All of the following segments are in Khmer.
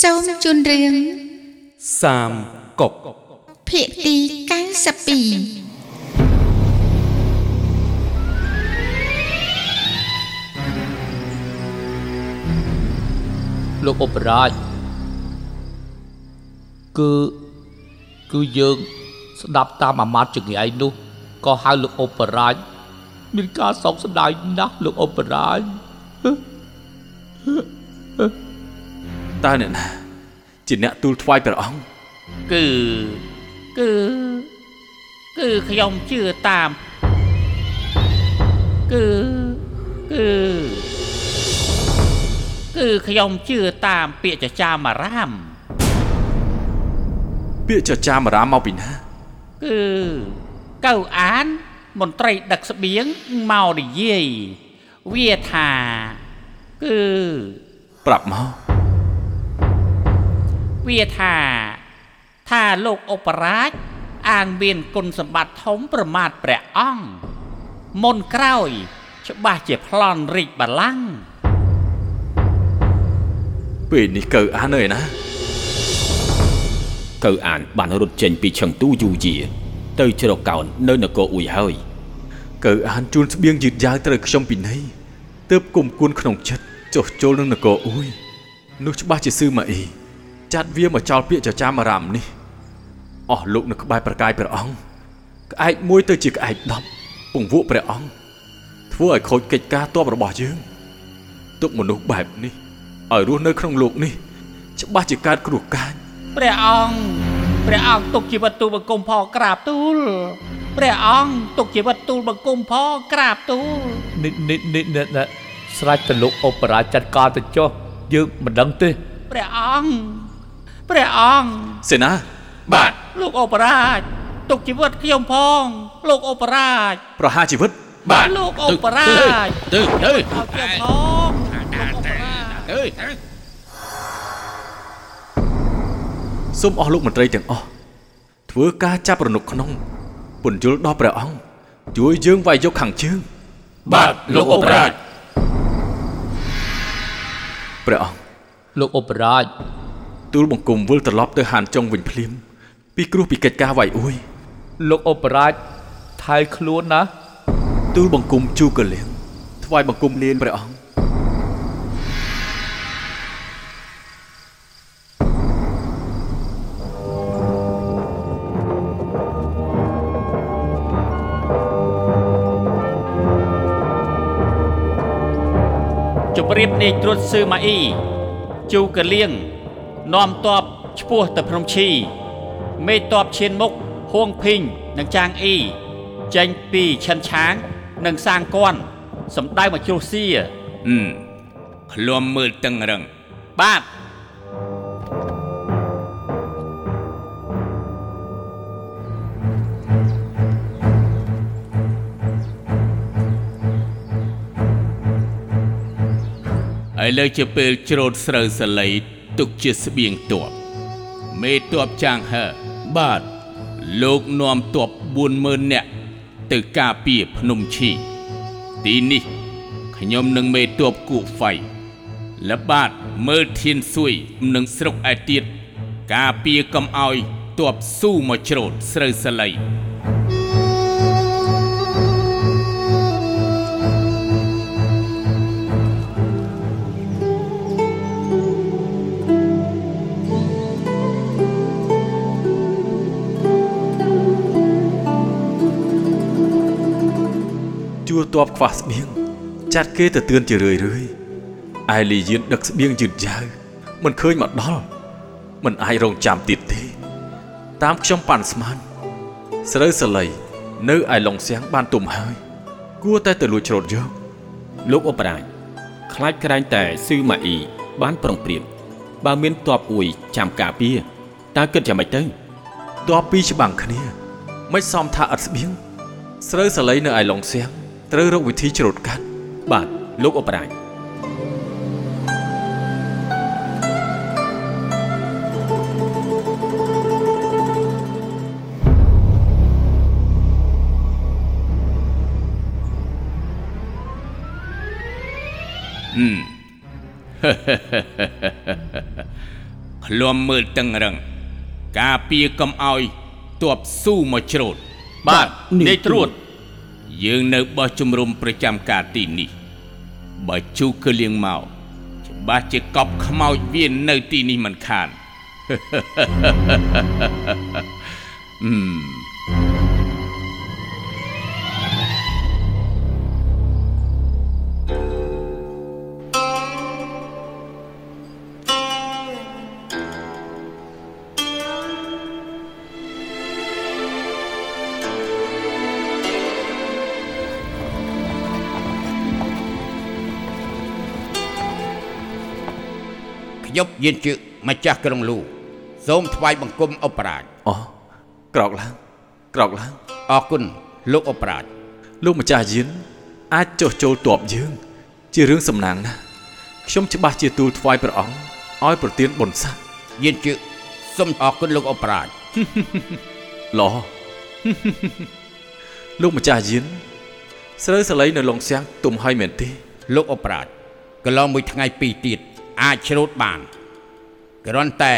សូមជូនរឿងសាមគុកភាគទី92លោកឧបរាជគឺគឺយើងស្ដាប់តាមអាមាត្យចង្រៃនោះក៏ហៅលោកឧបរាជមានការសោកស្ដាយណាស់លោកឧបរាជ តើអ្នកណាជាអ្នកទូលថ្វាយព្រះអង្គគឺគឺគឺខ្ញុំជឿតាមគឺគឺគឺខ្ញុំជឿតាមពាក្យចចាមអារាមពាក្យចចាមរាមមកពីណាគឺកៅអានមន្ត្រីដឹកស្បៀងមកនិយាយវាថាគឺប្រាប់មក វាថាថាលោកឧបរាជអាងមានគុណសម្បត្តិធំប្រមាថព្រះអង្គមុនក្រោយ ច្បាស់ជាប្លន់រាជបល្ល័ង្កពេលនេះកើអានអើយណាកៅអានបានរត់ចេញពីឈឹងទូយូជាទៅជ្រកកោននៅនគរអ៊ុយហើយកើអានជួនស្បៀងយឺតយ៉ាវត្រូវខ្ញុំពីនៃទើបគុំគួនក្នុងចិត្តចុះចូលនឹងនគរអ៊ុយនោះច្បាស់ជាស៊ឺម៉ាអ៊ី ចាត់វាមកចោលពាក្យចចាមរាមនេះអស់លោកនៅក្បែរប្រកាយព្រះអង្គក្អែកមួយទៅជាក្អែក10ពង្វក់ព្រះអង្គធ្វើឲ្យខូចកិច្ចការទ័ពរបស់យើងទុកមនុស្សបែបនេះឲ្យរស់នៅក្នុងលោកនេះច្បាស់ជាកើតគ្រោះកាចព្រះអង្គព្រះអង្គទុកជីវិតទូលបង្គំផងក្រាបទូលព្រះអង្គទុកជីវិតទូលបង្គំផងក្រាបទូលនេះនេះនេះនេះនេះស្រេចទៅលោកឧបរាជចាត់ការទៅចុះយើងមិនដឹងទេព្រះអង្គ ព្រះអង្គសេនាបាទលោកឧបរាជទុកជីវិតខ្ញុំផង លោកឧបរាជប្រហារជីវិត បាទលោកឧបរាជទៅទៅឲ្យខ្ញុំផងលោកឧបរាជទៅសូមអស់លោកមន្ត្រីទាំងអស់ធ្វើការចាប់រនុកក្នុងពន្យល់ដល់ព្រះអង្គជួយយើងវាយយកខាងជើងបាទលោកឧបរាជព្រះអង្គលោកឧបរាជ ទូលបង្គំវិលត្រឡប់ទៅហានចុងវិញភ្លាមពីគ្រោះពីកិច្ចការវាយអួយលោកឧបរាជថៃខ្លួនណា ទូលបង្គំជូកលៀងថ្វាយបង្គំលានព្រះអង្គជម្រាបនាយត្រួតស៊ឺម៉ាអ៊ីជូកលៀង នាំតបឈ្មោះទៅភ្នំឈីមេតបឈានមុខហួងភីងនិងចាងអ៊ីចេញពីឈិនឆាង និងសាងគន់សម្ដៅមកជ្រុះសៀហឹមឃ្លាំមើលតឹងរឹងបាទឥឡូវជាពេលច្រូតស្រូវសលៃ ទុកជាស្បៀងទ័ពមេទ័ពចាងហឺបាទលោកនាំទ័ព40000នាក់ទៅការពារភ្នំឈីទីនេះខ្ញុំនឹងមេទ័ពគូហ្វៃល្បាតមើលធានសួយនឹងស្រុកឯទៀតការពារកុំឲ្យទ័ពស៊ូមកច្រូតស្រូវសលៃ ជួលតបខ្វះស្បៀងចាត់គេទៅទឿនជារឿយរឿយឯលីយានដឹកស្បៀងយឺតយ៉ាវមិនឃើញមកដល់មិនអាចរងចាំទៀតទេ តាមខ្ញុំប៉ាន់ស្មានស្រូវសលៃនៅឯឡុងសៀងបានទុំហើយ គួរតែទៅលួចច្រូតយកលោកឧបរាជខ្លាចក្រែងតែស៊ឺម៉ាអ៊ីបានប្រុងប្រៀបបើមានទ័ពអ៊ួយចាំការពារតើគិតយ៉ាងម៉េចទៅតបពីរច្បាំងគ្នា មិនសមថាឥតស្បៀងស្រូវសលៃនៅឯឡុងសៀង ត្រូវរកវិធីច្រូតកាត់បាទលោកឧបរាជហឹមឃ្លាំមើលតឹងរឹង ការពារកុំឲ្យទ័ពស៊ូមកច្រូតបាទនាយត្រួត យើងនៅបោះជំរំប្រចាំការទីនេះបើជូគឺលៀងមកច្បាស់ជាកប់ខ្មោចវានៅទីនេះមិនខានខ្ញុំ យានជឹកម្ចាស់ក្រុងលូសូមថ្វាយបង្គំអបរាជអូក្រោកឡើងក្រោកឡើងអរគុណលោកអបរាជលោកម្ចាស់យានអាចចុះចូលតបយើង ជារឿងសំណាងណាស់ខ្ញុំច្បាស់ជាទូលថ្វាយព្រះអង្គឲ្យប្រទានបុណ្យស័ក្តិយានជឹសូមអរគុណលោកអបរាជល្អលោកម្ចាស់យានស្រូវសលៃនៅឡុងសៀងទុំហើយមែនទេលោកអបរាជកន្លងមួយថ្ងៃពីរទៀត អាចច្រូតបានគ្រាន់តែ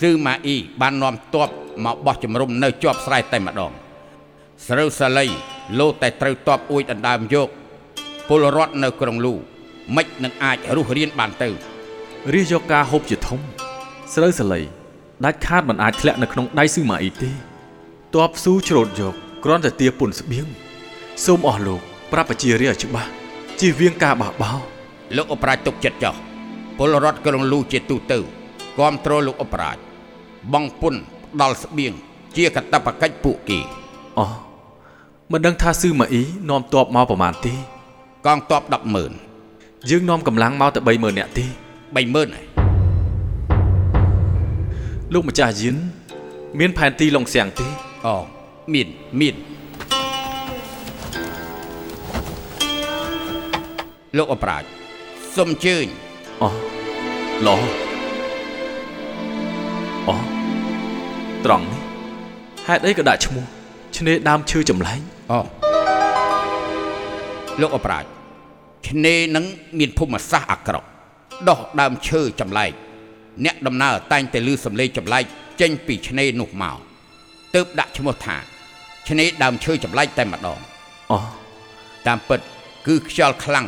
ស៊ឺម៉ាអ៊ីបាននាំទ័ពមកបោះជំរំនៅជាប់ស្រែតែម្ដងស្រូវសាលីលោតែត្រូវទ័ពអួយដណ្ដើមយកពលរដ្ឋនៅក្រុងលូមិននឹងអាចរស់រានបានទៅរាជយកការហូបជាធំ ស្រូវសលៃដាច់ខាតមិនអាចធ្លាក់នៅក្នុងដៃស៊ឺម៉ាអ៊ីទេតបស៊ូច្រូតយកគ្រាន់តែទាពុនស្បៀងសូមអស់លោក ប្រាប់ប្រជារាស្ត្រឲ្យច្បាស់ជៀសវាងការបះបោរលោកអបរាជទុកចិត្តចោះ ពលរដ្ឋក្រុងលូជាទូទៅគាំទ្រលោកអបរាជបងពុនផ្ដល់ស្បៀងជាកតបកិច្ចពួកគេអូមិនដឹងថាស៊ឺម៉ាអ៊ីនាំតបមកប្រមាណទេកងទ័ព100000យើងនាំកម្លាំងមកតែ30000នាក់ទេ30000ហើយលោកម្ចាស់យានមានផែនទីឡុងសៀងទេអូមានមានលោកអបរាជសូមអញ្ជើញ អូល្អអូត្រង់នេះហេតុអីក៏ដាក់ឈ្មោះឆ្នេរដើមឈើចម្លែងអូលោកអបរាជឆ្នេរនឹងមានភូមិសាស្ត្រអាក្រក់ដោះដើមឈើចម្លែកអ្នកដំណើរតែងតែឮសំឡេងចម្លែកចេញពីឆ្នេរនោះមកទើបដាក់ឈ្មោះថាឆ្នេរដើមឈើចម្លែកតែម្ដងអូតាមពិត គឺខ្យល់ខ្លាំង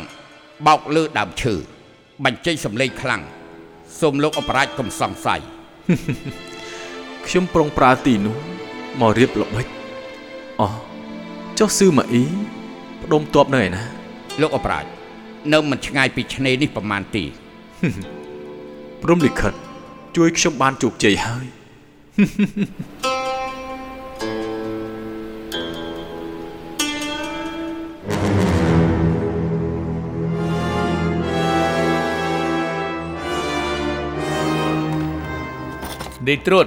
បោកលើដើមឈើ បញ្ចេញសំឡេងខ្លាំងសូមលោកអបរាជកុំសង្ស័យខ្ញុំប្រុងប្រើទីនោះមករៀបល្បិចអូចុះស៊ឺម៉ាអ៊ីផ្ដុំតបនៅឯណា លោកអបរាជនៅមិនឆ្ងាយពីឆ្នេរនេះប្រមាណទេព្រំលិខិត ជួយខ្ញុំបានជោគជ័យហើយ នាយត្រួត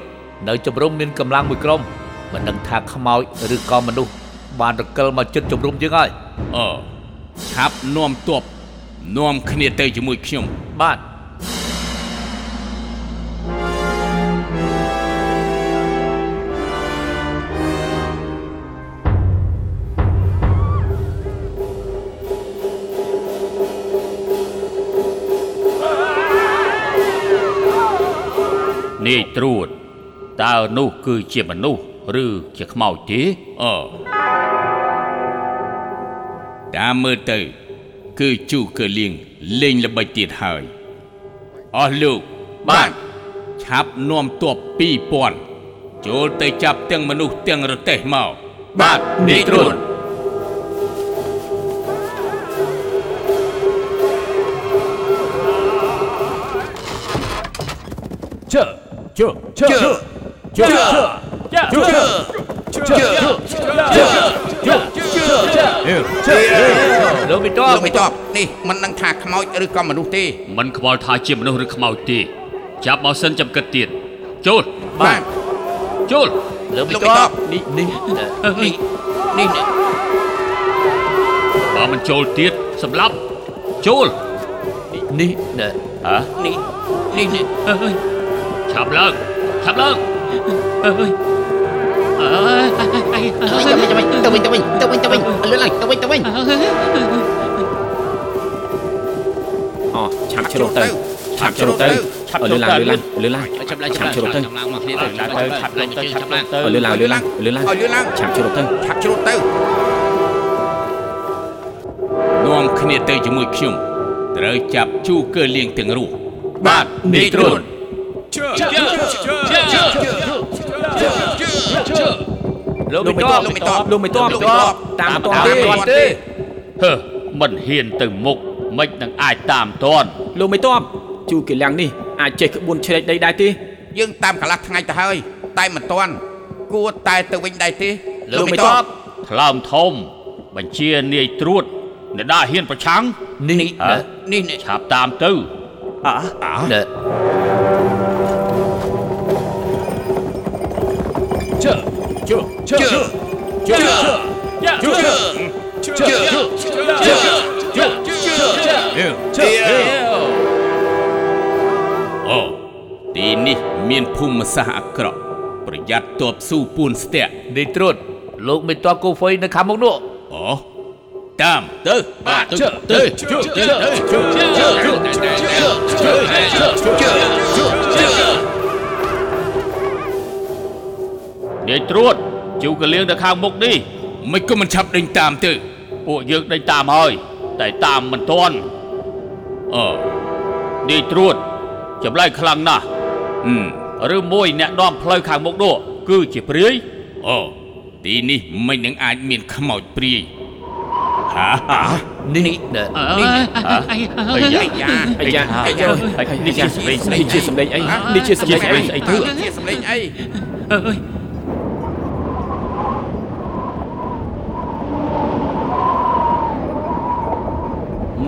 នៅជំរំមានកម្លាំងមួយក្រុមមិនដឹងថាខ្មោចឬក៏មនុស្សបានរកិលមកជិតជំរំយើងហើយអឺឆាប់នាំទ័ពនាំគ្នាទៅជាមួយខ្ញុំបាទ នាយត្រួតតើនោះគឺជាមនុស្សឬជាខ្មោចទេអឺតាមមើលទៅ គឺជូគឺលៀងលេងល្បិចទៀតហើយអស់លោកបាទឆាប់នាំទ័ព2000ចូលទៅចាប់ទាំងមនុស្សទាំងរទេះមកបាទនាយត្រួតជើជើជើជើជើជើជើជើជើ លោកមីតលោកមិនតបនេះមិនដឹងថាខ្មោចឬក៏មនុស្សទេមិនខ្វល់ថាជាមនុស្សឬខ្មោចទេចាប់មកសិនចាំគិតទៀតចូលបាទចូលលោកមីលោកតមីតបនេះនេះនេះនេះនេះបើមិនចូលទៀតសម្លាប់ចូលនេះហ៎នេះនេះនេះអើយ ឆាប់ឡើងឆាប់ឡើងអើយអើយអើយអើយទៅវិញទៅវិញទៅវិញទៅវិញទៅវិញលឿនឡើងទៅវិញទៅវិញអូឆាប់ជ្រុះទៅឆាប់ជ្រុកទៅអើលឿនឡើងលឿនឡើងលឿនឡើងចាប់ឡើងឆាប់ជ្រុកទៅចាប់ឡើងមកគ្នាទៅឆាប់ទៅឆាប់ទៅអើលឿនឡើងលឿនឡើងលឿនឡើងឲ្យលឿនឡើងឆាប់ជ្រុកទៅឆាប់ជ្រុតទៅនាំគ្នាទៅជាមួយខ្ញុំត្រូវចាប់ជូកើលៀងទាំងរស់បាទនាយត្រួតលោកលោកមិនមិនតតបប លោកមិនតបលោកមិនតបលោកមិនតបតាមមិនតបតាមទេមិនតបទេហឺមិនហ៊ានទៅមុខមិននឹងអាចតាមតាន់លោកមិនតបជូកេលាំងនេះអាចចេះក្បួនឆ្លេកដីដែរទេយើងតាមកន្លះថ្ងៃទៅហើយតែមិនទាន់គួរតែទៅវិញដែរទេលោកមិនតបថ្លើមធំ បញ្ជានាយត្រួតអ្នកដាហ៊ានប្រឆាំងនេះហ៎នេះនេះឆាប់តាមទៅណែជឿ អូទីនេះមានភូមិសាស្ត្រអាក្រក់ប្រយ័ត្នទបស៊ូពួនស្ទាក់នេះត្រួតលោកមិនតបគូហ្វុយនៅខាងមុខនោះអូតាមទៅបាទទៅទៅ នាយត្រួតជូកលៀងទៅខាងមុខនេះមិនក៏មិនឆាប់ដេញតាមទៅពួកយើងដេញតាមហើយតែតាមមិនទាន់អូនាយត្រួតចម្លែកខ្លាំងណាស់អឺឬមួយអ្នកនាំផ្លូវខាងមុខនោះគឺជាព្រាយអូទីនេះមិននឹងអាចមានខ្មោចព្រាយហាហានេះណែអីយ៉ាអាយ៉ាអាយ៉ានេះជាសម្លេងស្អីនេះជាសម្លេងអីនេះជាសម្លេងអីស្អីទៅជាសម្លេងអី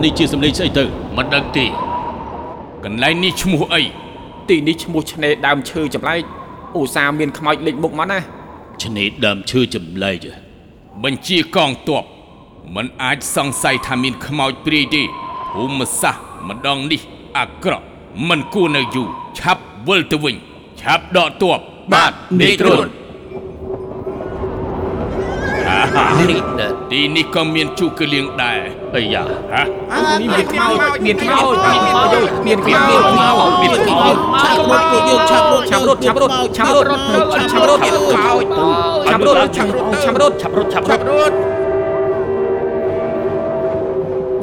នេះជាសម្លេងស្អីទៅ មិនដឹងទេ កន្លែងនេះឈ្មោះអី ទីនេះឈ្មោះឆ្នេរដើមឈើចម្លែកឧស្សាហ៍មានខ្មោចលេចមុខមកណា ឆ្នេរដើមឈើចម្លែក បញ្ជាកងទ័ពมันអាចសង្ស័យថាមានខ្មោចព្រាយទេភូមិសាស្ត្រម្ដងនេះអាក្រក់มันគួរនៅយូរឆាប់វិលទៅវិញ ឆាប់ដកទ័ព បាទនាយត្រួត នេះណែ ទីនេះក៏មានជូកលៀងដែរ អីយ៉ាហ៎មានខ្មោចមានខ្មោចមានខ្មោចមានខ្មោចខ្មោចមានខ្មោចឆាប់រត់ពួកយើងឆាប់រត់ឆាប់រត់ឆាប់រត់ឆាប់រត់ឆាប់រត់មានខ្មោចឆាប់រត់ឆាប់រត់ឆាប់រត់ឆាប់រត់ឆាប់រត់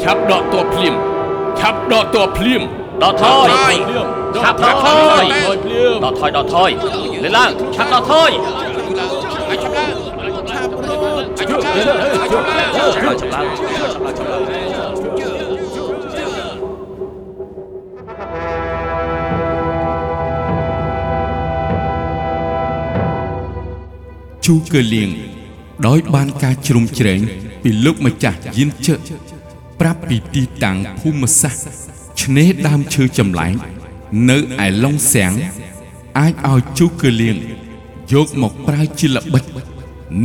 ឆាប់ដកតួភ្លាមឆាប់ដកតួភ្លាមដកថយឆាប់ដកថយដកថយដកថយលើឡើងឆាប់ដកថយឆាប់ឡើងឆាប់រត់ឆាប់រត់ ជូកលៀងដោយបានការជ្រុំជ្រែងពីលោកម្ចាស់យានជើប្រាប់ពីទីតាំងភូមិសាស្ត្រឆ្នេរដើមឈើចម្លែកនៅឯឡុងសៀងអាចឲ្យជូកលៀងយកមកប្រើជាល្បិច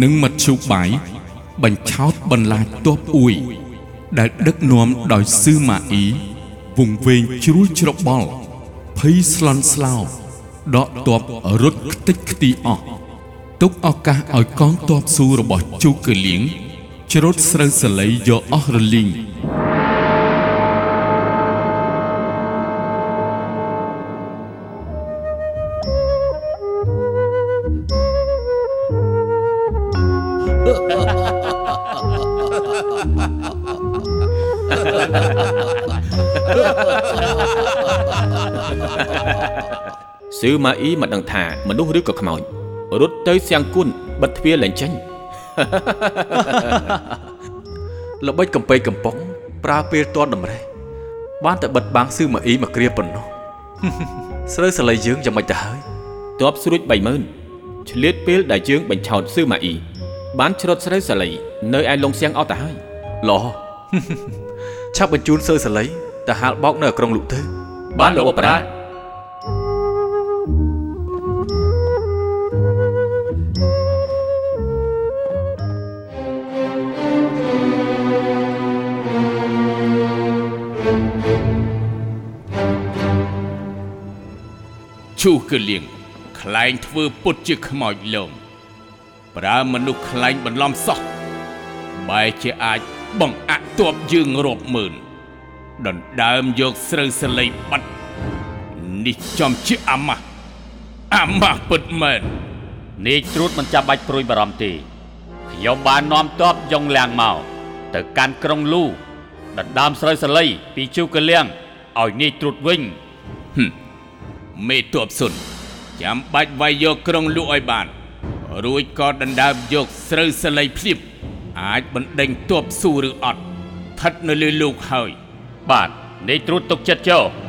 និងមធ្យោបាយ បញ្ឆោតបន្លាចទ័ពអ៊ួយ ដែលដឹកនាំដោយសឺម៉ាអ៊ីវង្វេងជ្រួលច្របល់ភ័យស្លន់ស្លោដកទ័ពរត់ខ្ទេចខ្ទីអស់ទុកឱកាសឲ្យកងទ័ពស៊ូរបស់ជូកលៀងច្រូតស្រូវសលៃយកអស់រលីង ស៊ឺម៉ាអ៊ីមិនដឹងថាមនុស្សឬក៏ខ្មោចរត់ទៅសៀងគុណបិទទ្វារលែងចេញល្បិចកំពៃកំប៉ុងប្រើពេលទាន់តម្រេះបានតែបិទបាំងស៊ឺម៉ាអ៊ីមកគ្រាប៉ុណ្ណោះស្រូវសលៃយើងយ៉ាងម៉េចទៅហើយទ័ពស្រួច30000ឆ្លៀតពេលដែលយើងបញ្ឆោតស៊ឺម៉ាអ៊ីបានច្រត់ស្រូវសលៃនៅឯលងសៀងអត់ទៅហើយល្អឆាប់បញ្ជូនស៊ើសលៃទៅហាលបោកនៅក្រុងលុកទៅបានលោកអបរា ជជូកលៀងខ្លែងធ្វើពុតជាខ្មោចលងប្រើមនុស្សខ្លែងបន្លំសោះបែរជាអាចបង្អាក់ទ័ពយើងរាប់ម៉ឺនដណ្ដើមយកស្រូវសលៃបាត់នេះចំជាអាម៉ាស់អាម៉ាស់ពិតមែននាយត្រួតមិនចាំបាច់ព្រួយបារម្ភទេខ្ញុំបាននាំទ័ពយ៉ុងលៀងមកទៅកាន់ក្រុងលូដណ្ដើមស្រូវសាលីពីជូកលៀងឲ្យនាយត្រួតវិញមេ តបសុនចាំបាច់វាយយកក្រុងលក់ឲ្យបាន រួចក៏ដណ្ដើមយកស្រូវសលៃភ្លាបអាចបណ្ដេញទបស៊ូឬអត់ស្ថិតនៅលើលោកហើយ បាទនាយត្រួតទុកចិត្តចុះស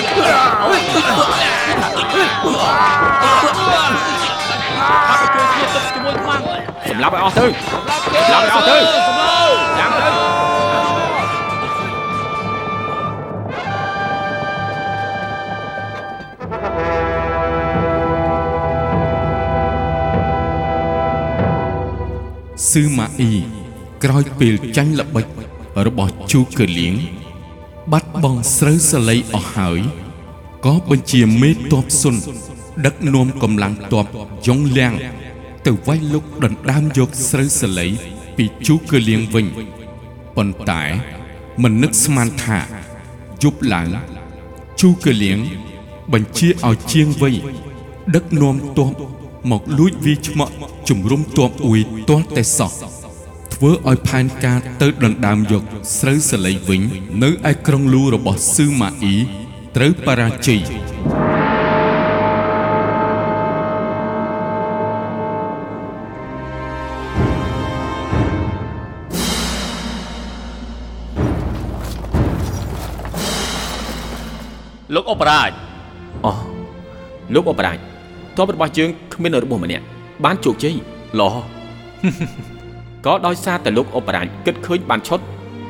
សម្លាប់ឲ្យអស់ទៅសម្លាប់ឲ្យអស់ទៅចាំទៅស៊ឺម៉ាអ៊ីក្រោយពេលចាញ់ល្បិចរបស់ជូកើលៀងបាត់បង់ស្រូវសាលីអស់ហើយក៏បញ្ជាមេតបសុនដឹកនាំកម្លាំងទ័ពយ៉ុងលៀង ទៅវាយលុកដណ្ដើមយកស្រូវសាលីពីជូកើលៀងវិញប៉ុន្តែមិននឹកស្មានថាយប់ឡើងជូកើលៀងបញ្ជាឲ្យជាងវៃដឹកនាំទ័ពមកលួចវាយឆ្មក់ជំរុំទ័ពអ៊ុយទាល់តែសោះធ្វើឲ្យផែនការទៅដណ្ដើមយកស្រូវសាលីវិញ នៅឯក្រុងលូរបស់ស៊ឺម៉ាអ៊ីត្រូវបរាជ័យ បរាជអូលោកអបរាជតបរបស់យើងគ្មានរបួសម្នាក់បានជោគជ័យល្អក៏ដោយសារតែលោកអបរាជគិតឃើញបានឈុត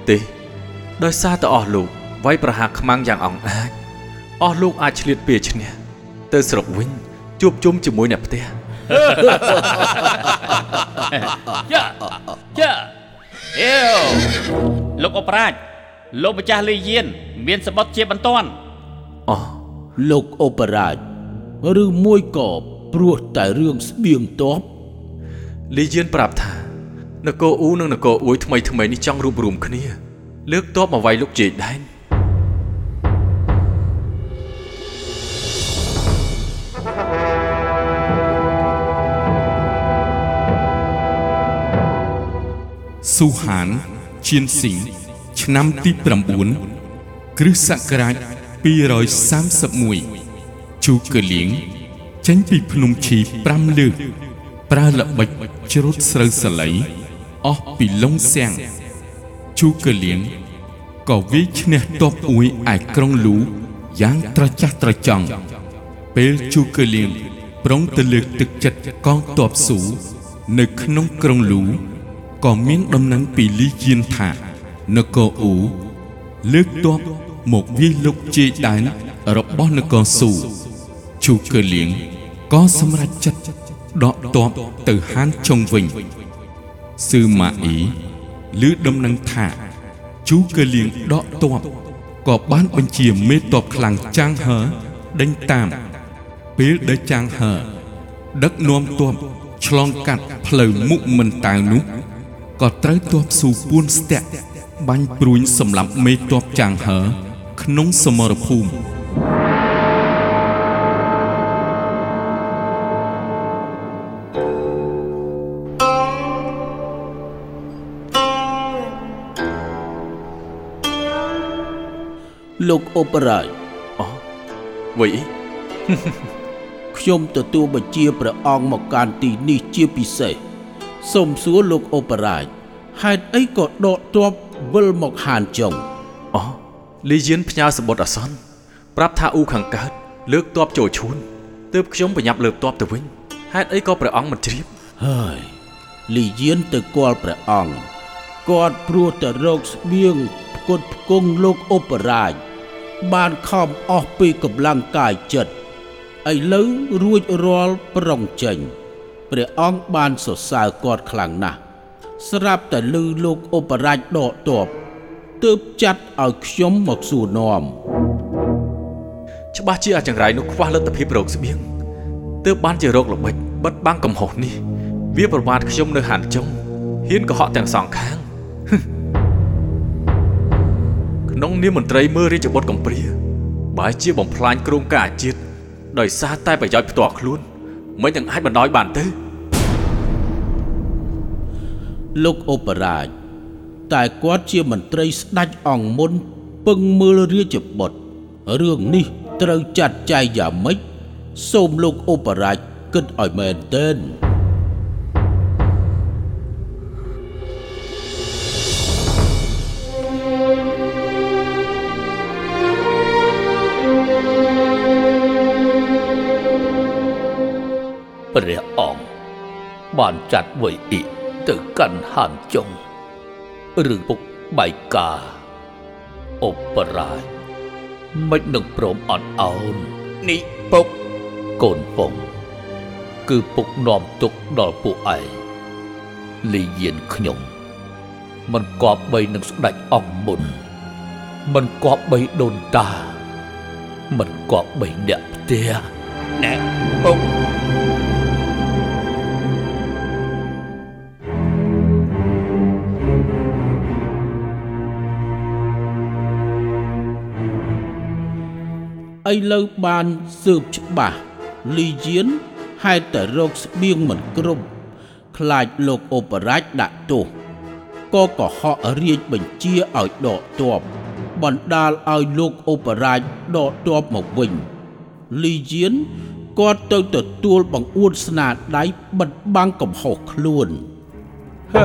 ទេដោយសារតែអស់លោកវាយប្រហារខ្មាំងយ៉ាងអង្អាចអស់លោកអាចឆ្លៀតពេលឈ្នះទៅស្រុកវិញជួបជុំជាមួយអ្នកផ្ទះយ៉ាយ៉ាអេវលោកអបរាជលោកម្ចាស់លីយាន មានសម្បត្តិជាបន្ទាន់ អូលោកអូបរាជឬមួយក៏ព្រោះតែរឿងស្បៀងតបលីយានប្រាប់ថានគរអ៊ូនិងនគរអ៊ួយថ្មីថ្មីនេះចង់រួបរวมគ្នា លើកតបមកវាយលោកជេដែនស៊ូហានឈៀនស៊ីងឆ្នាំទី9គ្រិស្តសករាជ 231ជូកលៀងចេញពីភ្នំឈី5លើកប្រើល្បិចជ្រូតស្រូវសាលីអស់ពីឡុងសៀងជូកលៀងក៏វាយឈ្នះតបអ៊ួយឯក្រុងលូយ៉ាងត្រចះត្រចង់ពេលជូកលៀងប្រុងទៅលើកទឹកចិត្តកងទ័ពស៊ូនៅក្នុងក្រុងលូក៏មានដំណឹងពីលីយានថានគរអ៊ូលើកទ័ព មកវាយលុកជេដែនរបស់នគរស៊ូជូកលៀងក៏សម្រេចចិត្តដកទ័ពទៅហានចុងវិញស៊ឺម៉ាអ៊ីឮដំណឹងថាជូកលៀងដកទ័ពក៏បានបញ្ជាមេទ័ពខ្លាំងចាងហឺដេញតាម ពេលដែលចាងហឺដឹកនាំទ័ពឆ្លងកាត់ផ្លូវមុខមិនតាវនោះក៏ត្រូវទ័ពស៊ូពួនស្ទាក់បាញ់ព្រួញសម្លាប់មេទ័ពចាងហឺ ក្នុងសមរភូមិលោកអូបរាជវៃខ្ញុំទទួលបញ្ជាព្រះអង្គមកកាន់ទីនេះជាពិសេសសូមសួរលោកអូបរាជហេតុអីក៏ដកទ័ពវិលមកហានចុងអូ លីយៀនផ្ញើសម្បត្តិអាសន្នប្រាប់ថាអ៊ូខាងកើតលើកទ័ពចូលឈួនទើបខ្ញុំប្រញាប់លើកទ័ពទៅវិញហេតុអីក៏ព្រះអង្គមិនជ្រាបហើយលីយានទៅគាល់ព្រះអង្គគាត់ព្រោះតែរោគស្បៀងផ្គត់ផ្គង់លោកឧបរាជបានខំអស់ពីកម្លាំងកាយចិត្តឥឡូវរួចរាល់ប្រុងចេញព្រះអង្គបានសរសើរគាត់ខ្លាំងណាស់ស្រាប់តែលឺលោកឧបរាជដកទ័ព ទើបចាត់ឲ្យខ្ញុំមកសួរនាំច្បាស់ជាអាចង្រៃនោះខ្វះលទ្ធភាពរកស្បៀងទើបបានជារោគល្បិចបិទបាំងកំហុសនេះ វាប្រមាថខ្ញុំនៅហានចុងហ៊ានកុហកទាំងសងខាងក្នុងនាមមន្ត្រីមើលរាជបុត្រកំព្រាបើជាបំផ្លាញគ្រោងការជាតិដោយសារតែប្រយោជន៍ផ្ទាល់ខ្លួន មិននឹងអាចបណ្ដោយបានទេលោកឧបរាជ តែគាត់ជាមន្ត្រីស្ដេចអង្គមុនពឹងមើលរាជបុត្ររឿងនេះត្រូវចាត់ចែងយ៉ាងម៉េចសូមលោកឧបរាជគិតឲ្យមែនទែនព្រះអង្គបានចាត់វៃអ៊ីទៅកាន់ហានចុង ឬពុកបៃកាអបរាជមិននឹងព្រមអត់ឱននេះពុកកូនពងគឺពុកនាំទុកដល់ពួកឯងលីយានខ្ញុំ មិនគប្បីនឹងស្ដេចអង្គមុន មិនគប្បីដូនតា មិនគប្បីអ្នកផ្ទះណែពុក ឥឡូវបានស៊ើបច្បាស់លីយានហេតុតែរោគស្បៀងមិនគ្រប់ខ្លាចលោកឧបរាជដាក់ទោសក៏កុហករាជបញ្ជាឲ្យដកទ័ពបណ្ដាលឲ្យលោកឧបរាជដកទ័ពមកវិញលីយានគាត់ទៅទទួលបង្អួតស្នាដៃបិទបាំងកំហុសខ្លួនហឺ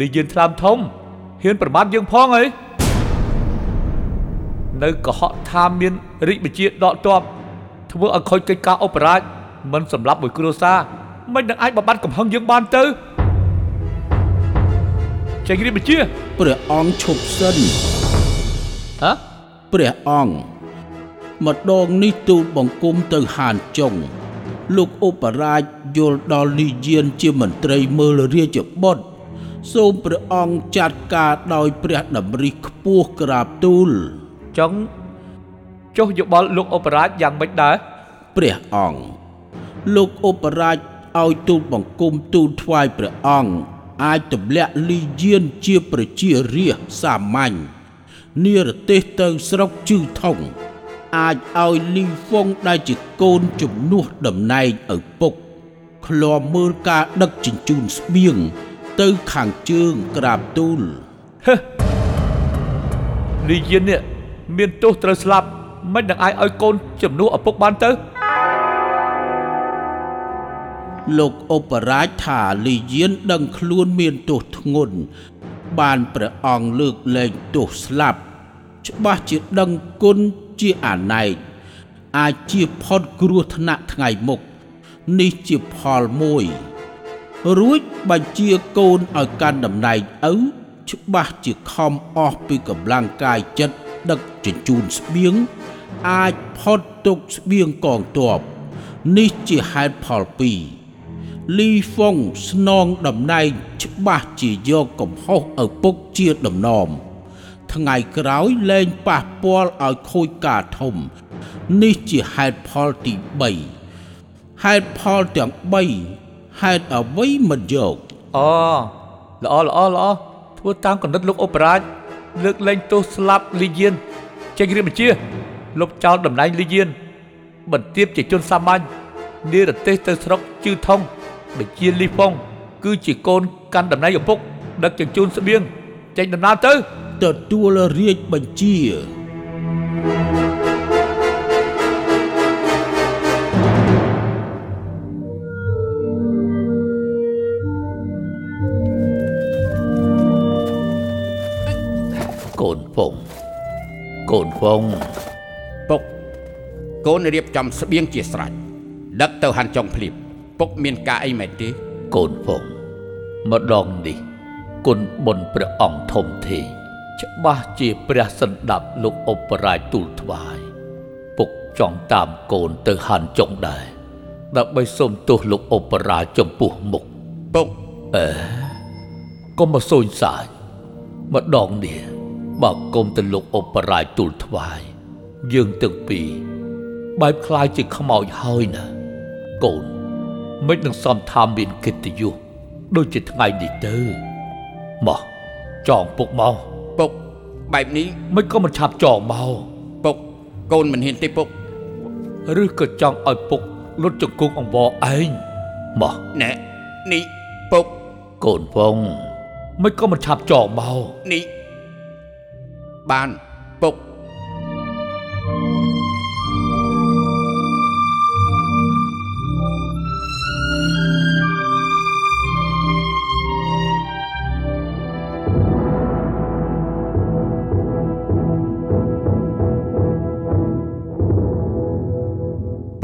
លីយានថ្លើមធំហ៊ានប្រមាថយើងផងអីនៅកុហកថាមាន រាជបញ្ជាដកទ័ពធ្វើឲ្យខូចកិច្ចការអបរាជមិនសម្លាប់មួយគ្រួសារមិននឹងអាចបំបត្តិកំហឹងយើងបានទៅចេញរាជបញ្ជាព្រះអង្គឈប់សិនហ៎ព្រះអង្គម្ដងនេះទូលបង្គំទៅហានចុងលោកឧបរាជយល់ដល់លីយានជាមន្ត្រីមើលរាជបុត្រសូមព្រះអង្គចាត់ការដោយព្រះតម្រិះខ្ពស់ក្រាបទូលចង់ ចុះយោបល់លោកអបរាជយ៉ាងម៉េចដែរព្រះអង្គលោកឧបរាជឲ្យទូលបង្គំទូលថ្វាយព្រះអង្គអាចទម្លាក់លីយានជាប្រជារាស្ត្រសាមញ្ញនិរទេសទៅស្រុកជឺថុងអាចឲ្យលីហ្វុងដែលជាកូនជំនួសតំណែងឪពុកឃ្លាំមើលការដឹកជញ្ជូនស្បៀងទៅខាងជើងក្រាបទូលលីយាននេះមានទោសត្រូវស្លាប់ មិននឹងអាចឲ្យកូនជំនួសឪពុកបានទៅលោកឧបរាជថាលីយានដឹងខ្លួនមានទោសធ្ងន់បានព្រះអង្គលើកលែងទោសស្លាប់ ច្បាស់ជាដឹងគុណជាអាណែកអាចជាផុតគ្រោះថ្នាក់ថ្ងៃមុខនេះជាផលមួយ រួចបញ្ជាកូនឲ្យកាន់តំណែងឪច្បាស់ជាខំអស់ពីកម្លាំងកាយចិត្ត ដឹកជញ្ជូនស្បៀងអាចផុតទុកស្បៀងកងទ័ពនេះជាហេតុផលពីរលីហ្វុងស្នងតំណែងច្បាស់ជាយកកំហុសឪពុកជាដំណំថ្ងៃក្រោយលែងប៉ះពាល់ឲ្យខូចការធំ នេះជាហេតុផលទី3ហេតុផលទាំង3ហេតុអ្វីមិនយកអូល្អល្អល្អធ្វើតាមកណ្ឌិតលោកអបរាជ លើកលែងទោសស្លាប់លីយានចេញរៀបបញ្ជាលុបចោលតំណែងលីយាន បន្ទាបជាជនសាមញ្ញនិរទេសទៅស្រុកជឺថុងបញ្ជាលីហ្វុងគឺជាកូនកាន់តំណែងឪពុកដឹកជញ្ជូនស្បៀងចេញដំណើរទៅទទួលរាជបញ្ជា កូនពងកូូនហ្វុងពុកកូនរៀបចំស្បៀងជាស្រេចដឹកទៅហាន់ចុងភ្លាមពុកមានការអីមែនទេកូនហ្វុងម្ដងនេះគុណបុណ្យព្រះអង្គធំធេងច្បាស់ជាព្រះសន្តាប់លោកឧបរាជទូលថ្វាយពុកចង់តាមកូនទៅហាន់ចុងដែរដើម្បីសូមទោសលោកឧបរាជចំពោះមុខពុកកុំមកសូនសាចម្ដងនេះ បើគុំទៅលោកឧបរាជទូលថ្វាយយើងទាំងពីរបែបคล้ายជាខ្មោចហើយណាកូនមិននឹងសំថាមានកិត្តិយសដូចជាថ្ងៃនេះទៅមកចងពុកមក ពុកបែបនេះ មិនក៏មិនឆាប់ចងមក ពុកកូនមិនហ៊ានទេពុក ឬក៏ចង់ឲ្យពុកលុតជង្គង់អង្វរឯងមក ណែនេះពុក កូនវងមិនក៏មិនឆាប់ចងមក នេះ បានពុកព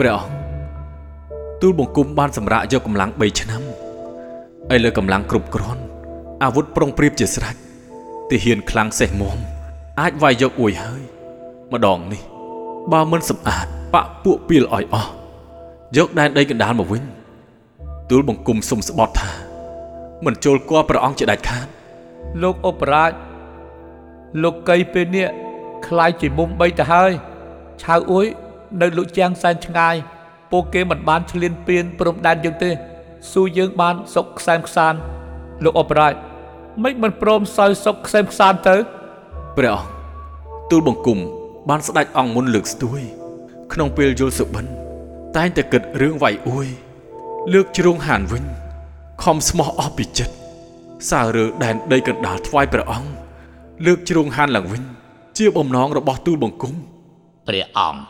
្រះអង្គទូលបង្គំបានសម្រាកយកកម្លាំង3ឆ្នាំឥឡូវកម្លាំងគ្រប់គ្រាន់អាវុធប្រុងប្រៀបជាស្រេចទាហានខ្លាំងសេះមុំ អាចវាយយកអួយហើយ ម្ដងនេះ បើមិនសម្អាតបាក់ពួកពីលឲ្យអស់យកដែនដីកណ្ដាលមកវិញទូលបង្គំសុំស្បត់ថាមិនចូលគួរព្រះអង្គជាដាច់ខាតលោកអបរាជលោកកៃពេលនេះខ្លាយជាមុំបីទៅហើយឆៅអួយនៅលោកជាងសែនឆ្ងាយពួកគេមិនបានឆ្លៀនពៀនព្រំដែនយើងទេសួរយើងបានសុកខ្សែមខ្សាន លោកអបរាជមិនមិនព្រមសើសុកខ្សែមខ្សានទៅ ព្រះអង្គទូលបង្គំបានស្ដេចអង្គមុនលើកស្ទួយ ក្នុងពេលយល់សុបិនតែងតែគិតរឿងវាយអួយ លើកជ្រងហានវិញខំស្មោះអស់ពីចិត្តសាររើដែនដីកណ្ដាលថ្វាយព្រះអង្គលើកជ្រងហានឡើងវិញ ជាបំណងរបស់ទូលបង្គំព្រះអង្គ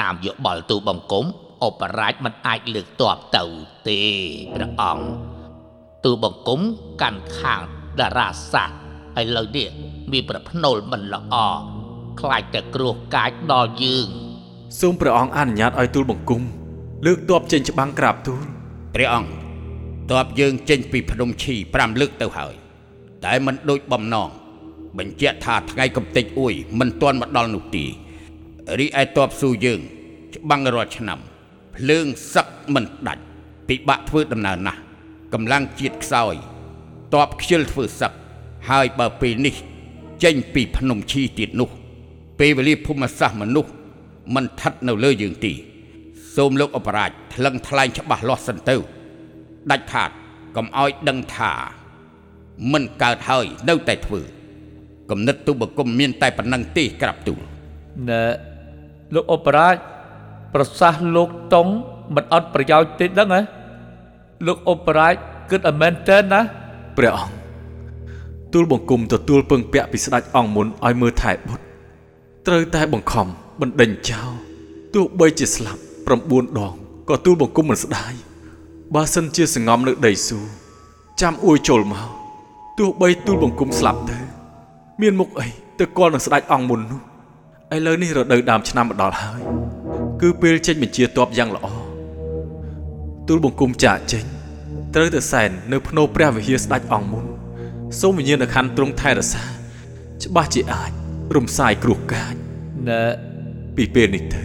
តាមយោបល់ទូលបង្គំអបរាជមិនអាចលើកតបទៅទេព្រះអង្គទូលបង្គំកាន់ខាងតារាសាស្ត្រ ឥឡូវនេះមានប្រភ្នូលមិនល្អខ្លាចតែគ្រោះកាចដល់យើងសូមព្រះអង្គអនុញ្ញាតឲ្យទូលបង្គំលើកទ័ពចេញច្បាំងក្រាបទូលព្រះអង្គតបយើងចេញពីភ្នំឈី5លើកទៅហើយតែមិនដូចបំណងបញ្ជាក់ថាថ្ងៃកំទេចអួយមិនទាន់មកដល់នោះទេរីឯតបស៊ូយើង ច្បាំងរាល់ឆ្នាំភ្លើងសឹកមិនដាច់ពិបាកធ្វើដំណើរណាស់កម្លាំងជាតិខ្សោយតបខ្ជិលធ្វើសឹក ហើយបើពេលនេះ ចេញពីភ្នំឈីទៀតនោះ ពេលវេលាភូមិសាស្ត្រមនុស្សមិនស្ថិតនៅលើយើងទេសូមលោកអបរាជថ្លឹងថ្លែងច្បាស់លាស់សិនទៅដាច់ខាតកុំឲ្យដឹងថាមិនកើតហើយនៅតែធ្វើគំនិតទុបគុំមានតែប៉ុណ្ណឹងទេក្រាបទូលណែលោកឧបរាជប្រសាសន៍លោកតុងមិនអត់ប្រយោជន៍ទេដឹងហ៎លោកឧបរាជគិតឲ្យមែនតើណាព្រះអង្គ ទូលបង្គំទទួលពឹងពាក់ពីស្ដេចអង្គមុនឲ្យមើលថែបុត្រត្រូវតែបង្ខំបណ្ដេញចោលទោះបីជាស្លាប់9ដងក៏ទូលបង្គំមិនស្ដាយបើសិនជាសងំនៅដីស៊ូចាំអួយចូលមកទោះបីទូលបង្គំស្លាប់ទៅ មានមុខអីទៅគាល់នឹងស្ដេចអង្គមុននោះឥឡូវនេះរដូវដើមឆ្នាំមកដល់ហើយ គឺពេលចេញបញ្ជាទ័ពយ៉ាងល្អទូលបង្គំចាកចេញ ត្រូវទៅសែននៅភ្នោព្រះវិហារស្ដេចអង្គមុន សូមវិញ្ញាណក្ខន្ធទ្រង់ថែរក្សាច្បាស់ជាអាចរំសាយគ្រោះកាចណែពីពេលនេះទៅ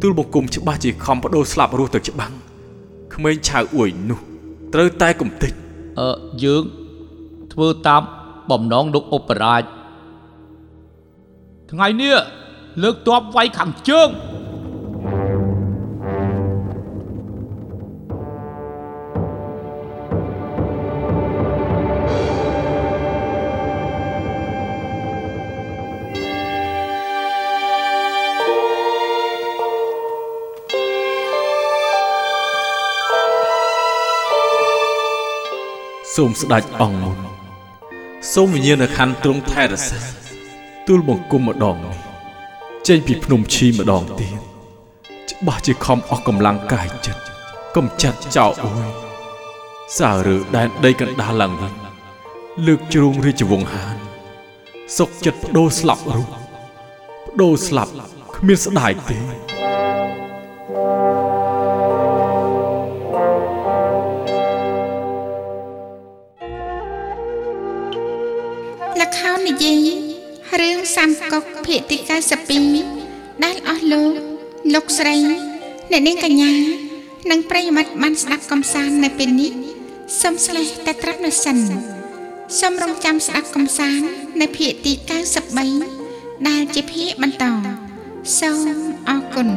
ទូលបង្គំច្បាស់ជាខំបដូរស្លាប់រស់ទៅច្បាំងក្មេងឆៅអួយនោះ ត្រូវតែគំតិចអឺយើងធ្វើតាមបំណងលោកឧបរាជថ្ងៃនេះលើកតបវាយខាងជើង សូមស្ដេចអង្គមុនសូមវិញ្ញាណក្ខន្ធទ្រង់ថែរក្សាទូលបង្គំម្ដងនេះចេញពីភ្នំឈីម្ដងទៀតច្បាស់ជាខំអស់កម្លាំងកាយចិត្តកំចាត់ចោលអួយសាររើដែនដីកណ្ដាលឡើងវិញលើកជ្រុងរាជវង្សហានសុកចិត្តបដូរស្លាប់រស់បដូរស្លាប់គ្មានស្ដាយទេ ននិយាយរឿងសាមកុកភាគទី92ដែលអស់លោកលោកស្រីអ្នកនាងកញ្ញានិងប្រិយមិត្តបានស្ដាប់កំសាន្តនៅពេលនេះសូមស្លេះតែត្រឹមនោះសិនសូមរងចាំស្ដាប់កំសាន្តនៅភាគទី93ដែលជាភាគបន្តសូមអរគុណ